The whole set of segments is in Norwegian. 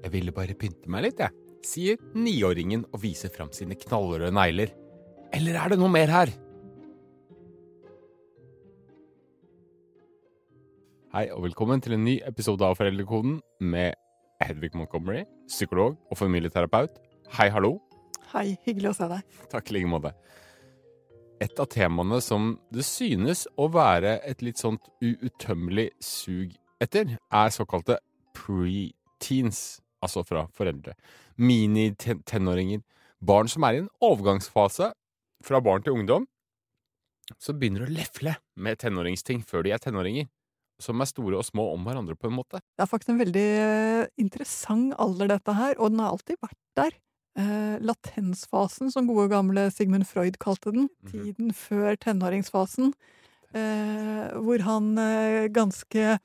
Jeg ville bare pynte meg litt, jeg, sier niåringen og viser fram sine knallrøde negler. Eller er det noe mer her? Hei og velkommen til en ny episode av Foreldrekoden med Hedvig Montgomery, psykolog og familieterapeut. Hei, hallo. Hei, hyggelig å se deg. Takk i like måte. Et av temaene som det synes å være et litt sånt uuttømmelig sug etter, er såkalte pre-teens, altså fra foreldre. Mini-tenåringer. Barn som er i en overgangsfase fra barn til ungdom, som begynner å lefle med tenåringsting før de er tenåringer. Som er store og små om hverandre, på en måte. Det er faktisk en veldig eh, interessant alder, dette her, og den har alltid vært der. Eh, latensfasen, som gode gamle Sigmund Freud kalte den. Mhm. Tiden før tenåringsfasen. Eh, hvor han eh, ganske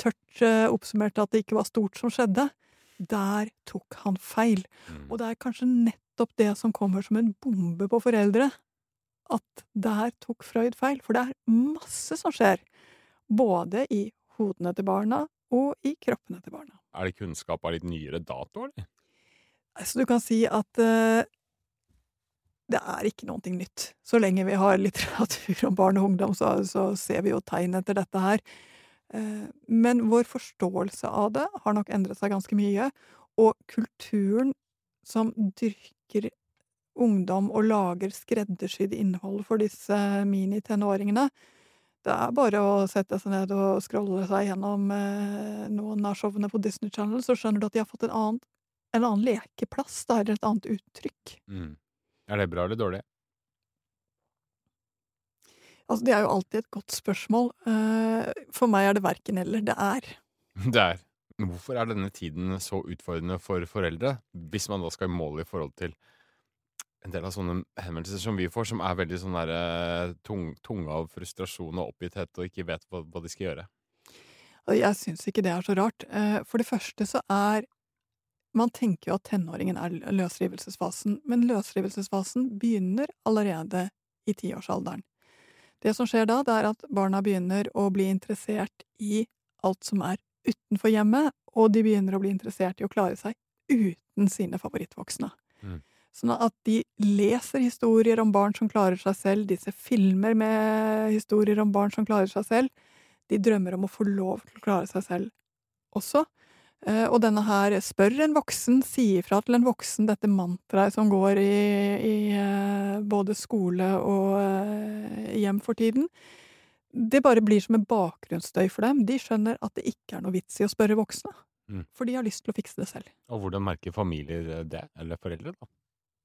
tørt eh, oppsummerte at det ikke var stort som skjedde. Der tok han feil. Mm. Og det er kanskje nettopp det som kommer som en bombe på foreldre. At der tok Freud feil. For det er masse som skjer. Både i hodene til barna og i kroppene til barna. Er det kunnskap av litt nyere dato, eller? Så du kan si at uh, det er ikke noe nytt. Så lenge vi har litteratur om barn og ungdom, så, så ser vi jo tegn etter dette her. Eh, men vår forståelse av det har nok endret seg ganske mye. Og kulturen som dyrker ungdom og lager skreddersydd innhold for disse mini-tenåringene Det er bare å sette seg ned og scrolle seg gjennom eh, noen av showene på Disney Channel, så skjønner du at de har fått en annen, en annen lekeplass, da, eller et annet uttrykk. Mm. Er det bra eller dårlig? Altså, det er jo alltid et godt spørsmål. Eh, For meg er det verken eller. Det er. Det er. Hvorfor er denne tiden så utfordrende for foreldre, hvis man da skal i mål i forhold til en del av sånne henvendelser som vi får, som er veldig sånn der eh, tung, tunge av frustrasjon og oppgitthet og ikke vet hva, hva de skal gjøre? Jeg syns ikke det er så rart. Eh, For det første så er Man tenker jo at tenåringen er løsrivelsesfasen, men løsrivelsesfasen begynner allerede i tiårsalderen. Det som skjer da, det er at barna begynner å bli interessert i alt som er utenfor hjemmet, og de begynner å bli interessert i å klare seg uten sine favorittvoksne. Mm. Sånn at de leser historier om barn som klarer seg selv, de ser filmer med historier om barn som klarer seg selv. De drømmer om å få lov til å klare seg selv også. Eh, Og denne her spør en voksen, sier fra til en voksen, dette mantraet som går i, i eh, både skole og eh, hjem for tiden. Det bare blir som en bakgrunnsstøy for dem. De skjønner at det ikke er noe vits i å spørre voksne. Mm. For de har lyst til å fikse det selv. Og hvordan merker familier det? Eller foreldre, da?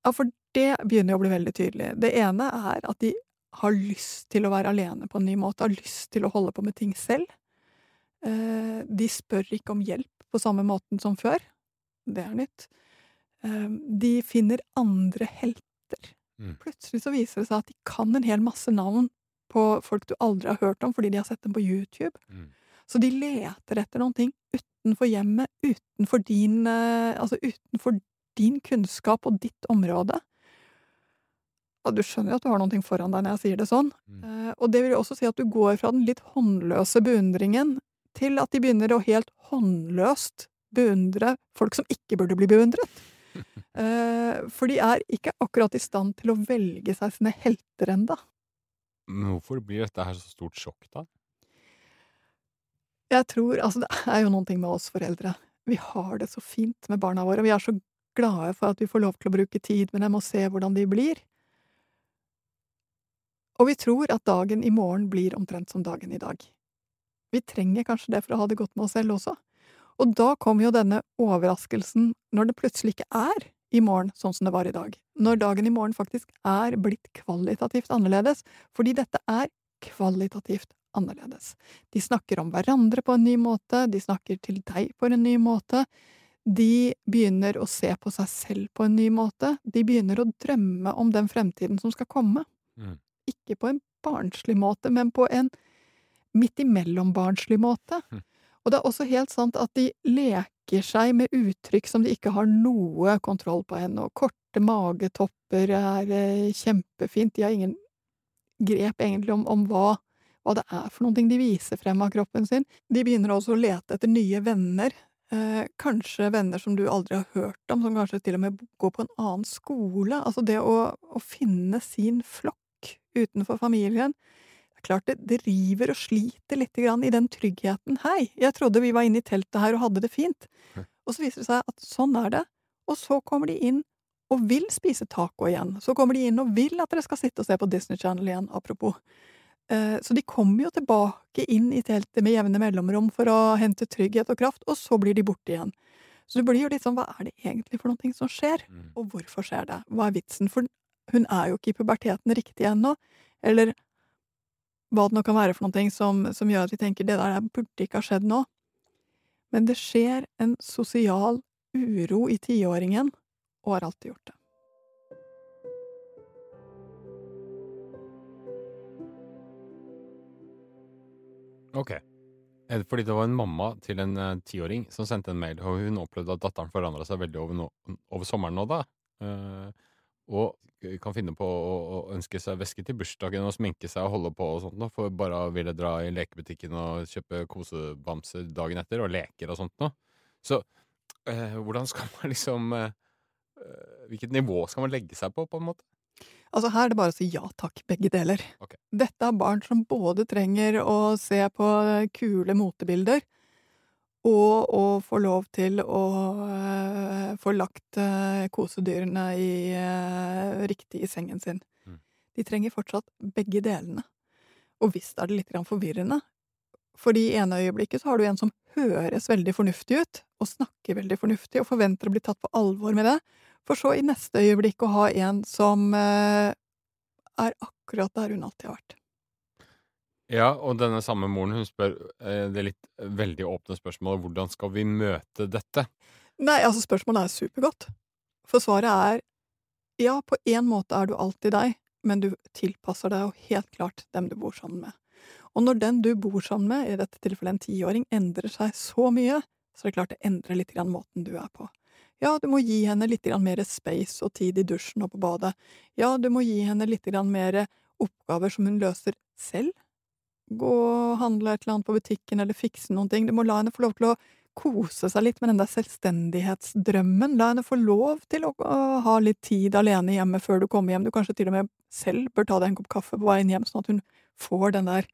Ja, for det begynner jo å bli veldig tydelig. Det ene er at de har lyst til å være alene på en ny måte, har lyst til å holde på med ting selv. De spør ikke om hjelp på samme måten som før. Det er nytt. Eh, De finner andre helter. Mm. Plutselig så viser det seg at de kan en hel masse navn på folk du aldri har hørt om fordi de har sett dem på YouTube. Mm. Så de leter etter noen ting utenfor hjemmet, utenfor din, eh, altså utenfor din kunnskap og ditt område. Og du skjønner jo at du har noen ting foran deg når jeg sier det sånn. Mm. Eh, og det vil jo også si at du går fra den litt håndløse beundringen til at de begynner å helt håndløst beundre folk som ikke burde bli beundret. Eh, for de er ikke akkurat i stand til å velge seg sine helter enda. Men hvorfor blir dette her så stort sjokk, da? Jeg tror, altså Det er jo noen ting med oss foreldre. Vi har det så fint med barna våre. Vi er så glade for at vi får lov til å bruke tid med dem og se hvordan de blir. Og vi tror at dagen i morgen blir omtrent som dagen i dag. Vi trenger kanskje det for å ha det godt med oss selv også. Og da kommer jo denne overraskelsen når det plutselig ikke er i morgen sånn som det var i dag. Når dagen i morgen faktisk er blitt kvalitativt annerledes. Fordi dette er kvalitativt annerledes. De snakker om hverandre på en ny måte, de snakker til deg på en ny måte. De begynner å se på seg selv på en ny måte. De begynner å drømme om den fremtiden som skal komme. Mm. Ikke på en barnslig måte, men på en midt imellom-barnslig måte. Hm. Og det er også helt sant at de leker seg med uttrykk som de ikke har noe kontroll på ennå. Korte magetopper er eh, kjempefint. De har ingen grep egentlig om, om hva, hva det er for ting de viser frem av kroppen sin. De begynner også å lete etter nye venner. Eh, kanskje venner som du aldri har hørt om, som kanskje til og med går på en annen skole. Altså det å, å finne sin flokk utenfor familien. Klart det, det river og sliter litt i den tryggheten. Hei, jeg trodde vi var inne i teltet her og hadde det fint. Og så viser det seg at sånn er det. Og så kommer de inn og vil spise taco igjen. Så kommer de inn og vil at dere skal sitte og se på Disney Channel igjen, apropos. Eh, så de kommer jo tilbake inn i teltet med jevne mellomrom for å hente trygghet og kraft, og så blir de borte igjen. Så det blir jo litt sånn, hva er det egentlig for noe som skjer, Mm. og hvorfor skjer det? Hva er vitsen? For hun er jo ikke i puberteten riktig ennå, eller hva det nå kan være for noe som, som gjør at vi tenker det der burde ikke ha skjedd nå. Men det skjer en sosial uro i tiåringen, og har alltid gjort det. Ok. Er det Fordi det var en mamma til en eh, tiåring som sendte en mail, og hun opplevde at datteren forandra seg veldig over, no over sommeren nå, da. Eh, og kan finne på å, ønske seg væske til bursdagen og sminke seg og holde på og sånt, for bare å ville dra i lekebutikken og kjøpe kosebamser dagen etter, og leker og sånt noe. Så eh, hvordan skal man liksom eh, eh, Hvilket nivå skal man legge seg på, på en måte? Altså her er det bare å si ja takk, begge deler. Okay. Dette er barn som både trenger å se på kule motebilder, og å få lov til å uh, få lagt uh, kosedyrene i, uh, riktig i sengen sin. Mm. De trenger fortsatt begge delene. Og visst er det litt forvirrende, fordi i ene øyeblikket så har du en som høres veldig fornuftig ut, og snakker veldig fornuftig, og forventer å bli tatt på alvor med det, for så i neste øyeblikk å ha en som er akkurat der hun alltid har vært. Ja, og denne samme moren hun spør eh, det litt veldig åpne spørsmålet hvordan skal vi møte dette? Nei, altså spørsmålet er supergodt. For svaret er ja, på en måte er du alltid deg, men du tilpasser deg jo helt klart dem du bor sammen med. Og når den du bor sammen med, i dette tilfellet en tiåring, endrer seg så mye, så er det klart det endrer litt grann måten du er på. Ja, du må gi henne litt grann mer space og tid i dusjen og på badet. Ja, du må gi henne litt grann mer oppgaver som hun løser selv. Gå og handle et eller annet på butikken eller fikse noen ting. Du må la henne få lov til å kose seg litt med den der selvstendighetsdrømmen. La henne få lov til å, ha litt tid alene hjemme før du kommer hjem. Du kanskje til og med selv bør ta deg en kopp kaffe på veien hjem, sånn at hun får den der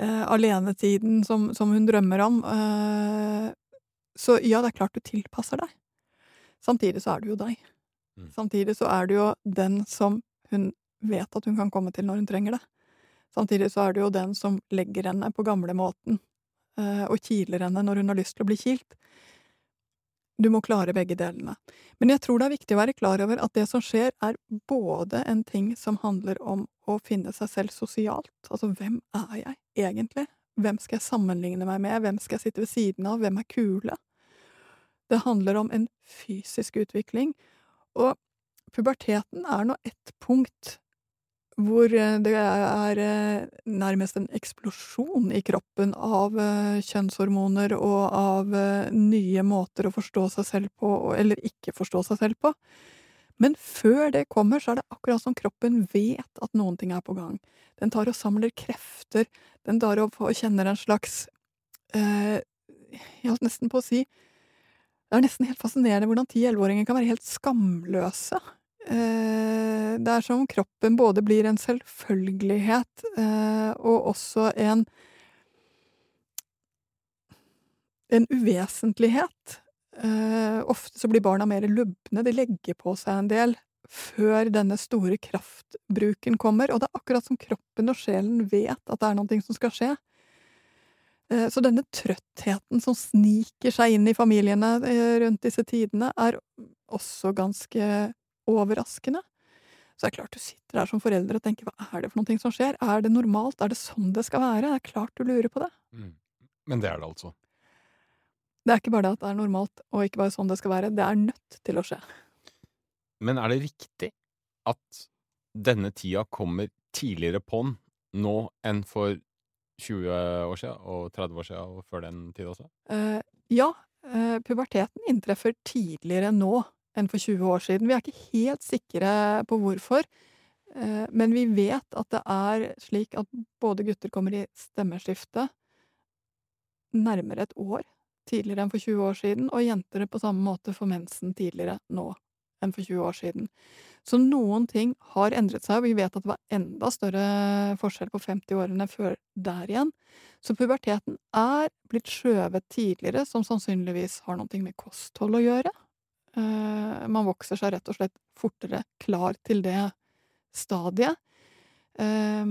eh, alenetiden som, som hun drømmer om. Eh, så ja, det er klart du tilpasser deg. Samtidig så er du jo deg. Mm. Samtidig så er du jo den som hun vet at hun kan komme til når hun trenger det. Samtidig så er det jo den som legger henne på gamlemåten eh, og kiler henne når hun har lyst til å bli kilt. Du må klare begge delene. Men jeg tror det er viktig å være klar over at det som skjer, er både en ting som handler om å finne seg selv sosialt, altså hvem er jeg egentlig? Hvem skal jeg sammenligne meg med? Hvem skal jeg sitte ved siden av? Hvem er kule? Det handler om en fysisk utvikling, og puberteten er nå ett punkt hvor eh, det er eh, nærmest en eksplosjon i kroppen av eh, kjønnshormoner og av nye måter å forstå seg selv på, eller ikke forstå seg selv på. Men før det kommer, så er det akkurat som kroppen vet at noen ting er på gang. Den tar og samler krefter, den tar og kjenner en slags eh, Jeg holdt nesten på å si Det er nesten helt fascinerende hvordan ti-elleveåringer kan være helt skamløse. Eh, det er som om kroppen både blir en selvfølgelighet eh, og også en en uvesentlighet. Eh, ofte så blir barna mer lubne, de legger på seg en del før denne store kraftbruken kommer, og det er akkurat som kroppen og sjelen vet at det er noe som skal skje. Så denne trøttheten som sniker seg inn i familiene rundt disse tidene, er også ganske overraskende. Så det er klart du sitter der som forelder og tenker hva er det for noe som skjer? Er det normalt? Er det sånn det skal være? Det er klart du lurer på det. Mm. Men det er det altså. Det er ikke bare det at det er normalt, og ikke bare sånn det skal være. Det er nødt til å skje. Men er det riktig at denne tida kommer tidligere på'n nå enn for 20 år siden og 30 år siden og før den tid også? Uh, ja, Uh, puberteten inntreffer tidligere nå enn for 20 år siden. Vi er ikke helt sikre på hvorfor, eh, men vi vet at det er slik at både gutter kommer i stemmeskifte nærmere et år tidligere enn for 20 år siden, og jenter på samme måte får mensen tidligere nå enn for 20 år siden. Så noen ting har endret seg, og vi vet at det var enda større forskjell på 50-årene før der igjen. Så puberteten er blitt skjøvet tidligere, som sannsynligvis har noe med kosthold å gjøre. Eh, man vokser seg rett og slett fortere klar til det stadiet. Eh,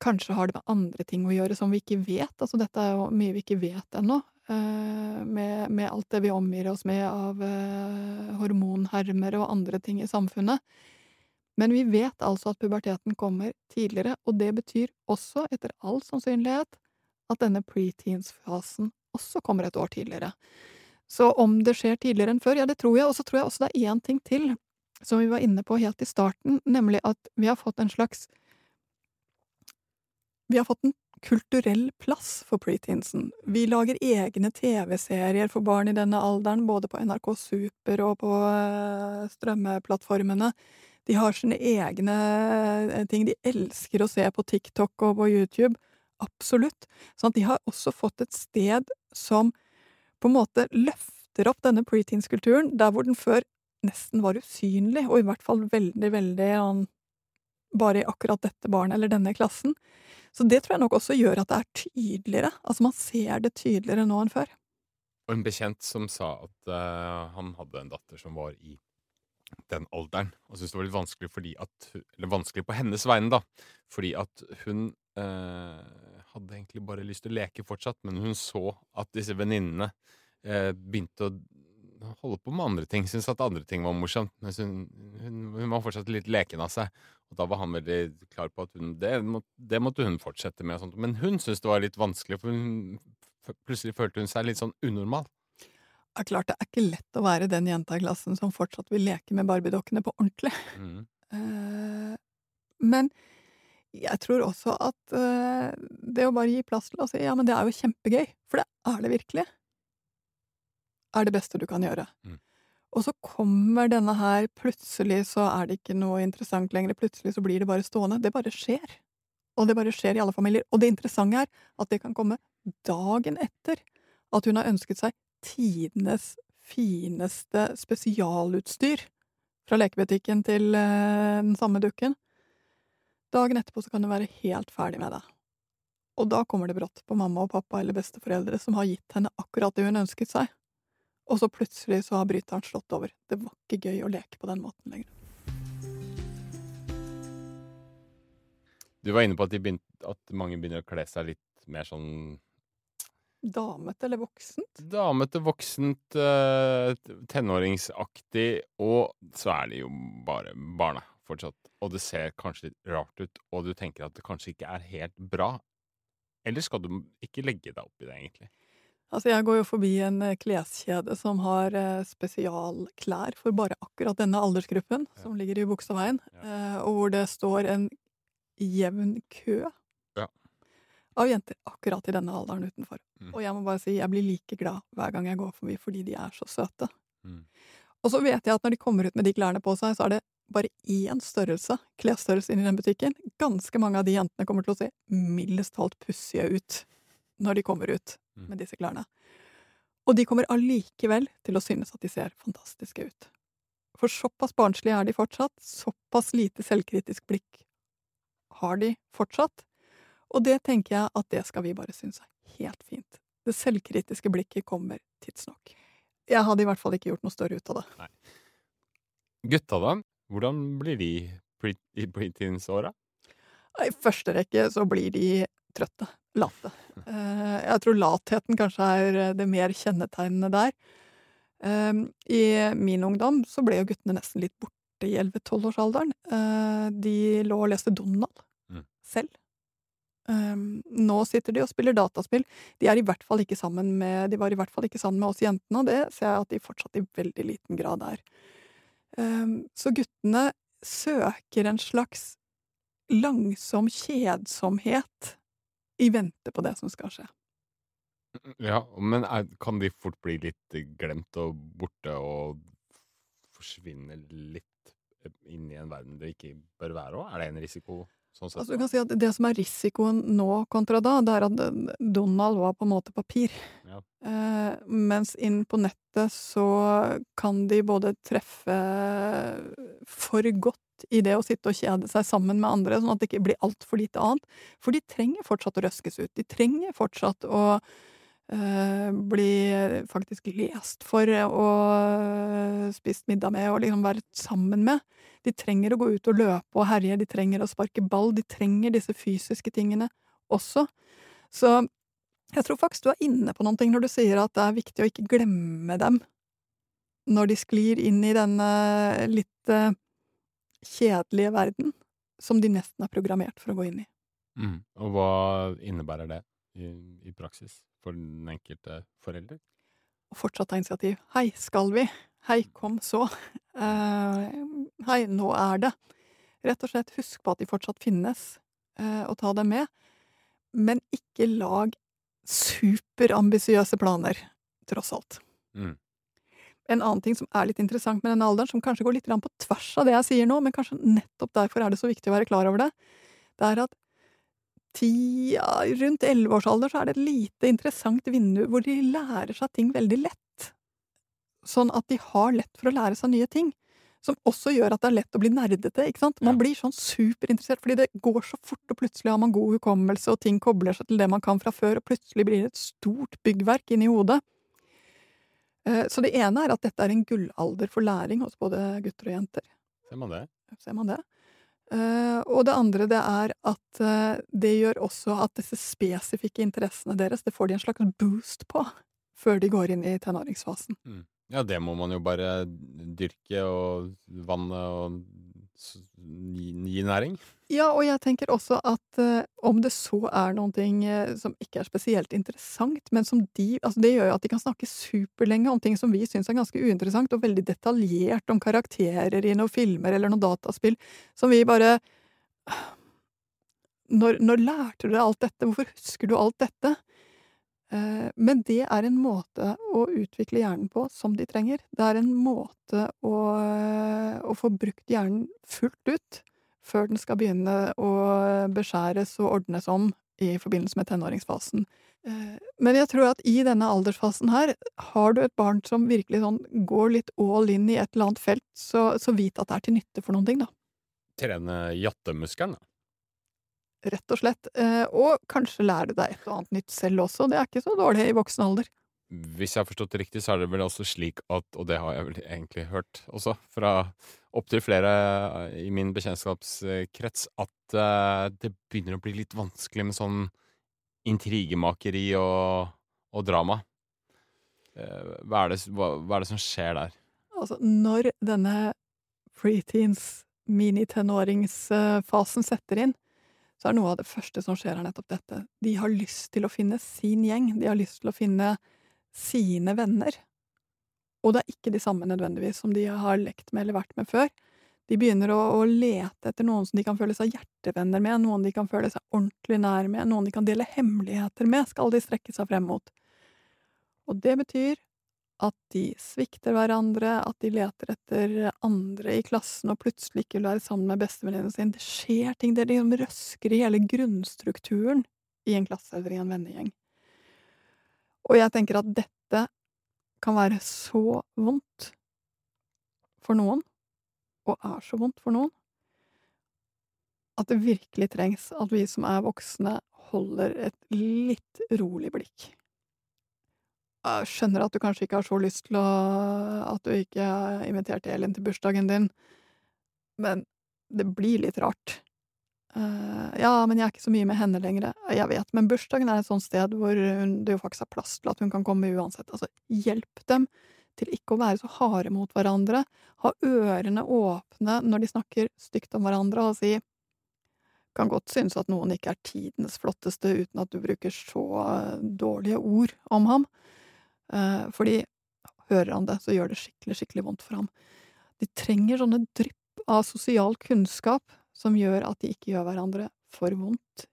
kanskje har det med andre ting å gjøre som vi ikke vet. Altså dette er jo mye vi ikke vet ennå. eh, med, med alt det vi omgir oss med av eh, hormonhermer og andre ting i samfunnet. Men vi vet altså at puberteten kommer tidligere, og det betyr også, etter all sannsynlighet, at denne preteens-fasen også kommer et år tidligere. Så om det skjer tidligere enn før, ja, det tror jeg. Og så tror jeg også det er én ting til som vi var inne på helt i starten, nemlig at vi har fått en slags Vi har fått en kulturell plass for preteensen. Vi lager egne TV-serier for barn i denne alderen, både på NRK Super og på eh, strømmeplattformene. De har sine egne eh, ting. De elsker å se på TikTok og på YouTube. Absolutt. Sånn at de har også fått et sted som på en måte løfter opp denne preteens-kulturen, der hvor den før nesten var usynlig, og i hvert fall veldig, veldig bare i akkurat dette barnet eller denne klassen. Så det tror jeg nok også gjør at det er tydeligere. Altså man ser det tydeligere nå enn før. Og en bekjent som sa at uh, han hadde en datter som var i den alderen, og syntes det var litt vanskelig fordi at Eller vanskelig på hennes vegne, da. Fordi at hun eh, hadde egentlig bare lyst til å leke fortsatt, men hun så at disse venninnene eh, begynte å holde på med andre ting. Syntes at andre ting var morsomt. Mens hun, hun, hun var fortsatt litt leken av seg. Og da var han veldig klar på at hun, det, må, det måtte hun fortsette med. Og sånt. Men hun syntes det var litt vanskelig, for hun, plutselig følte hun seg litt sånn unormal. Det er klart det er ikke lett å være den jenta i klassen som fortsatt vil leke med barbiedokkene på ordentlig. Mm. Uh, men jeg tror også at uh, det å bare gi plass til å si ja, men det er jo kjempegøy, for det er det virkelig, er det beste du kan gjøre. Mm. Og så kommer denne her, plutselig så er det ikke noe interessant lenger, plutselig så blir det bare stående. Det bare skjer. Og det bare skjer i alle familier. Og det interessante er at det kan komme dagen etter at hun har ønsket seg tidenes fineste spesialutstyr fra lekebutikken til uh, den samme dukken. Dagen etterpå så kan du være helt ferdig med det. Og da kommer det brått på mamma og pappa eller besteforeldre som har gitt henne akkurat det hun ønsket seg. Og så plutselig så har bryteren slått over. Det var ikke gøy å leke på den måten lenger. Du var inne på at, de begynte, at mange begynner å kle seg litt mer sånn Damete eller voksent? damete, voksent, eh, tenåringsaktig, og så er de jo bare barna fortsatt. Og det ser kanskje litt rart ut, og du tenker at det kanskje ikke er helt bra. Eller skal du ikke legge deg opp i det, egentlig? Altså, jeg går jo forbi en eh, kleskjede som har eh, spesialklær for bare akkurat denne aldersgruppen, Ja. som ligger i Bogstadveien, Ja. eh, og hvor det står en jevn kø Ja. av jenter akkurat i denne alderen utenfor. Mm. Og jeg må bare si, jeg blir like glad hver gang jeg går forbi, fordi de er så søte. Mm. Og så vet jeg at når de kommer ut med de klærne på seg, så er det bare én størrelse, klesstørrelse inn i den butikken. Ganske mange av de jentene kommer til å se mildest talt pussige ut når de kommer ut Mm. med disse klærne. Og de kommer allikevel til å synes at de ser fantastiske ut. For såpass barnslige er de fortsatt, såpass lite selvkritisk blikk har de fortsatt, og det tenker jeg at det skal vi bare synes er helt fint. Det selvkritiske blikket kommer tidsnok. Jeg hadde i hvert fall ikke gjort noe større ut av det. Gutta, da? Hvordan blir de i preteens-åra? I første rekke så blir de trøtte. Late. Eh, Jeg tror latheten kanskje er det mer kjennetegnende der. Eh, I min ungdom så ble jo guttene nesten litt borte i 11-12-årsalderen. Eh, De lå og leste Donald Mm. selv. Eh, Nå sitter de og spiller dataspill. De er i hvert fall ikke sammen med De var i hvert fall ikke sammen med oss jentene, og det ser jeg at de fortsatt i veldig liten grad er. Eh, Så guttene søker en slags langsom kjedsomhet i vente på det som skal skje. Ja, men er, kan de fort bli litt glemt og borte og forsvinne litt eh, inn i en verden det ikke bør være òg? Er det en risiko? sånn sett. Altså, du kan si at det som er risikoen nå kontra da, det er at Donald var på en måte papir. Ja. Eh, mens inn på nettet så kan de både treffe for godt i det å sitte og kjede seg sammen med andre, sånn at det ikke blir altfor lite annet. For de trenger fortsatt å røskes ut. De trenger fortsatt å eh, bli faktisk lest for og spist middag med og liksom være sammen med. De trenger å gå ut og løpe og herje, de trenger å sparke ball, de trenger disse fysiske tingene også. Så jeg tror faktisk du er inne på noen ting når du sier at det er viktig å ikke glemme dem når de sklir inn i denne litt eh, kjedelige verden som de nesten er programmert for å gå inn i. Mm. Og hva innebærer det i, i praksis for den enkelte forelder? Fortsatt ta initiativ. Hei, skal vi? Hei, kom så. Uh, hei, nå er det. Rett og slett husk på at de fortsatt finnes, uh, og ta dem med. Men ikke lag superambisiøse planer, tross alt. Mm. En annen ting som er litt interessant med denne alderen, som kanskje går litt på tvers av det jeg sier nå, men kanskje nettopp derfor er det så viktig å være klar over det, det er at ti, ja, rundt elleveårsalder så er det et lite interessant vindu hvor de lærer seg ting veldig lett. Sånn at de har lett for å lære seg nye ting. Som også gjør at det er lett å bli nerdete. ikke sant? Man blir sånn superinteressert, fordi det går så fort, og plutselig har man god hukommelse, og ting kobler seg til det man kan fra før, og plutselig blir det et stort byggverk inni hodet. Eh, Så det ene er at dette er en gullalder for læring hos både gutter og jenter. Ser man det? Ser man det? Eh, og det andre det er at eh, det gjør også at disse spesifikke interessene deres, det får de en slags boost på før de går inn i tenåringsfasen. Ja, det må man jo bare dyrke og vanne og gi, gi næring. Ja, og jeg tenker også at eh, om det så er noen ting eh, som ikke er spesielt interessant, men som de Altså, det gjør jo at de kan snakke superlenge om ting som vi syns er ganske uinteressant, og veldig detaljert om karakterer i noen filmer eller noen dataspill, som vi bare Når, når lærte du deg alt dette? Hvorfor husker du alt dette? Eh, Men det er en måte å utvikle hjernen på som de trenger. Det er en måte å, å få brukt hjernen fullt ut før den skal begynne å beskjæres og ordnes om i forbindelse med tenåringsfasen. Eh, Men jeg tror at i denne aldersfasen her, har du et barn som virkelig sånn går litt all in i et eller annet felt, så, så vit at det er til nytte for noen ting, da. Trene jattemuskelen, da. Rett og slett. Eh, Og kanskje lære deg et og annet nytt selv også. Det er ikke så dårlig i voksen alder. Hvis jeg har forstått det riktig, så er det vel også slik at, og det har jeg vel egentlig hørt også, fra opptil flere i min bekjentskapskrets, at eh, det begynner å bli litt vanskelig med sånn intrigemakeri og, og drama. Eh, hva, er det, hva, hva er det som skjer der? Altså, når denne preteens, minitenåringsfasen setter inn, så er noe av det første som skjer, er nettopp dette. De har lyst til å finne sin gjeng. De har lyst til å finne sine venner. Og det er ikke de samme nødvendigvis som de har lekt med eller vært med før. De begynner å, å lete etter noen som de kan føle seg hjertevenner med, noen de kan føle seg ordentlig nær med, noen de kan dele hemmeligheter med, skal de strekke seg frem mot. Og det betyr at de svikter hverandre, at de leter etter andre i klassen og plutselig ikke vil være sammen med bestevenninnen sin. Det skjer ting, det liksom røsker i hele grunnstrukturen i en klasse eller i en vennegjeng. Og jeg tenker at dette kan være så vondt for noen, og er så vondt for noen, at det virkelig trengs at vi som er voksne, holder et litt rolig blikk. Jeg skjønner at du kanskje ikke har så lyst til å At du ikke har invitert Elin til bursdagen din, men det blir litt rart. Uh, ja, men jeg er ikke så mye med henne lenger. Jeg vet, men bursdagen er et sånt sted hvor hun, det jo faktisk er plass til at hun kan komme uansett. Altså, hjelp dem til ikke å være så harde mot hverandre. Ha ørene åpne når de snakker stygt om hverandre, og si kan godt synes at noen ikke er tidenes flotteste uten at du bruker så dårlige ord om ham. Eh, fordi hører han det, så gjør det skikkelig, skikkelig vondt for ham. De trenger sånne drypp av sosial kunnskap som gjør at de ikke gjør hverandre for vondt,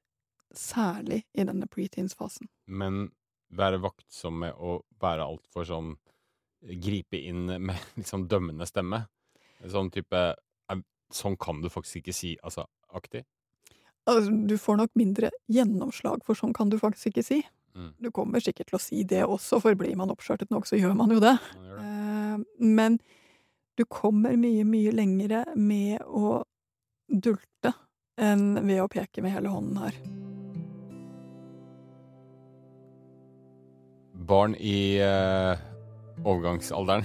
særlig i denne preteens-fasen. Men være vaktsom med å være altfor sånn Gripe inn med sånn dømmende stemme. Sånn type Sånn kan du faktisk ikke si, altså, aktig. Altså, du får nok mindre gjennomslag, for sånn kan du faktisk ikke si. Mm. Du kommer sikkert til å si det også, for blir man oppskjørtet nok, så gjør man jo det. Man det. Eh, Men du kommer mye, mye lengre med å dulte enn ved å peke med hele hånden her. Barn i eh, overgangsalderen.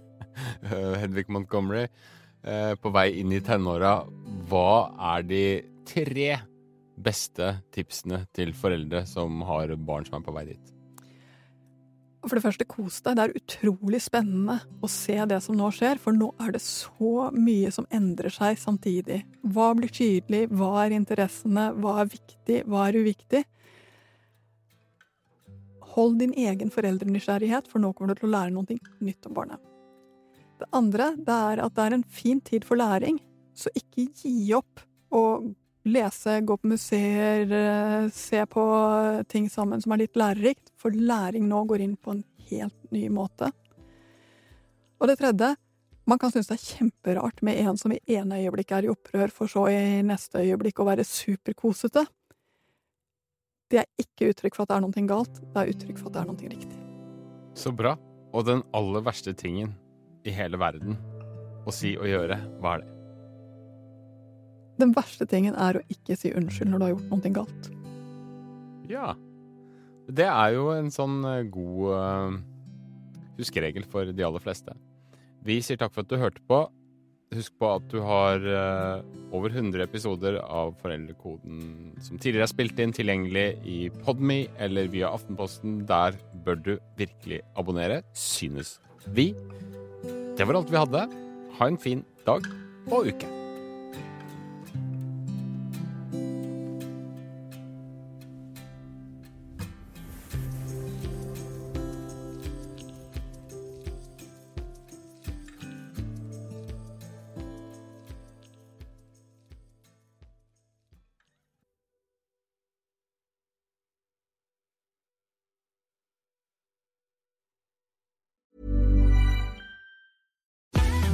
Hedvig Montgomery. eh, på vei inn i tenåra. Hva er de tre beste tipsene til foreldre som har barn som er på vei dit? For det første, kos deg. Det er utrolig spennende å se det som nå skjer, for nå er det så mye som endrer seg samtidig. Hva blir tydelig, hva er interessene, hva er viktig, hva er uviktig? Hold din egen foreldrenysgjerrighet, for nå kommer du til å lære noe nytt om barnet. Det andre det er at det er en fin tid for læring, så ikke gi opp å lese, gå på museer, eh, se på ting sammen som er litt lærerikt, for læring nå går inn på en helt ny måte. Og det tredje, man kan synes det er kjemperart med en som i ene øyeblikk er i opprør, for så i neste øyeblikk å være superkosete. Det er ikke uttrykk for at det er noe galt, det er uttrykk for at det er noe riktig. Så bra. Og den aller verste tingen i hele verden å si og gjøre, hva er det? Den verste tingen er å ikke si unnskyld når du har gjort noe galt. Ja. Det er jo en sånn eh, god uh, huskeregel for de aller fleste. Vi sier takk for at du hørte på. Husk på at du har uh, over 100 episoder av Foreldrekoden som tidligere er spilt inn, tilgjengelig i Podme eller via Aftenposten. Der bør du virkelig abonnere, synes vi. Det var alt vi hadde. Ha en fin dag og uke.